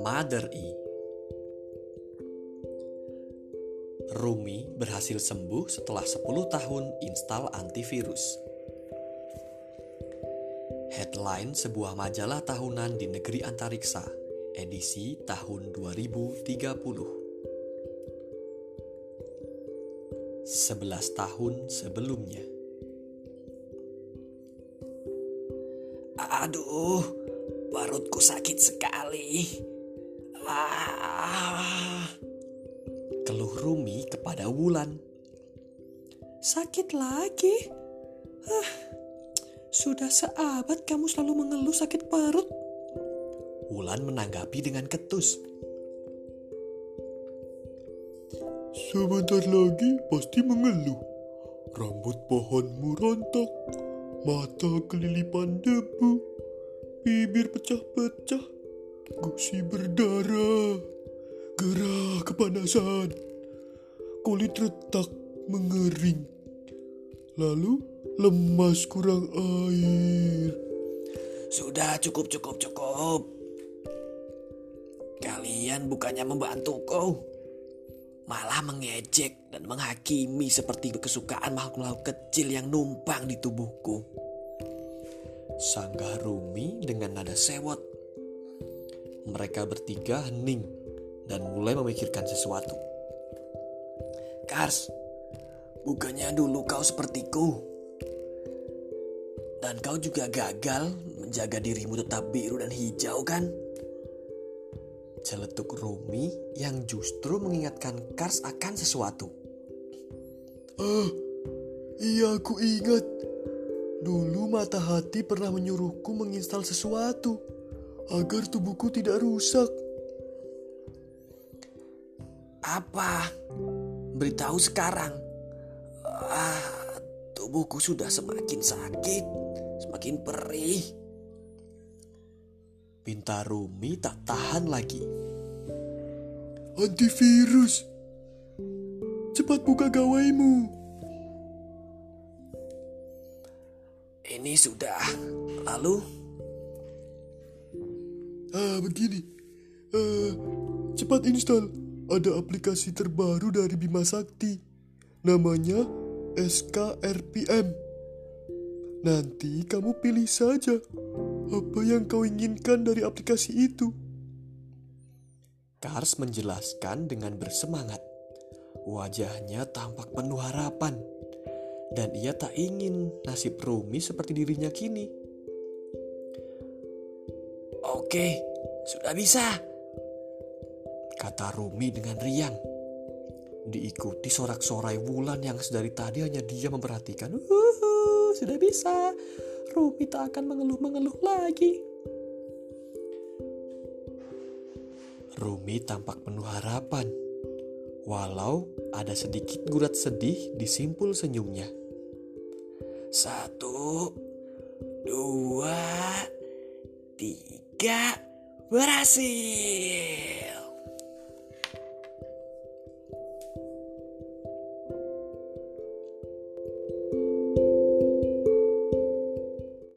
Mother E Rumi berhasil sembuh setelah 10 tahun instal antivirus. Headline sebuah majalah tahunan di negeri antariksa, edisi tahun 2030. 11 tahun sebelumnya. Aduh, perutku sakit sekali. Ah. Keluh Rumi kepada Wulan. Sakit lagi? Ah, sudah seabad kamu selalu mengeluh sakit perut. Wulan menanggapi dengan ketus. Sebentar lagi pasti mengeluh. Rambut pohonmu rontok, mata kelilipan debu, bibir pecah-pecah, gusi berdarah, gerah kepanasan, kulit retak mengering, lalu lemas kurang air. Sudah cukup cukup cukup. Kalian bukannya membantuku, malah mengejek dan menghakimi seperti kesukaan makhluk-makhluk kecil yang numpang di tubuhku. Sanggah Rumi dengan nada sewot. Mereka bertiga hening dan mulai memikirkan sesuatu. Kars, bukannya dulu kau sepertiku. Dan kau juga gagal menjaga dirimu tetap biru dan hijau kan? Celetuk Rumi yang justru mengingatkan Kars akan sesuatu. Ah, iya aku ingat. Dulu mata hati pernah menyuruhku menginstal sesuatu agar tubuhku tidak rusak. Apa? Beritahu sekarang. Ah, tubuhku sudah semakin sakit, semakin perih. Pinta Rumi tak tahan lagi. Antivirus. Cepat buka gawaimu. Ini sudah. Lalu, Ah, begini. Eh, cepat install. Ada aplikasi terbaru dari Bima Sakti. Namanya SKRPM. Nanti kamu pilih saja apa yang kau inginkan dari aplikasi itu. Kars menjelaskan dengan bersemangat. Wajahnya tampak penuh harapan. Dan ia tak ingin nasib Rumi seperti dirinya kini. oke, sudah bisa. Kata Rumi dengan riang. Diikuti sorak-sorai Wulan yang sedari tadi hanya dia memperhatikan. Uhuh, sudah bisa. Rumi tak akan mengeluh-mengeluh lagi. Rumi tampak penuh harapan. Walau ada sedikit gurat sedih di simpul senyumnya. Satu, dua, tiga, berhasil.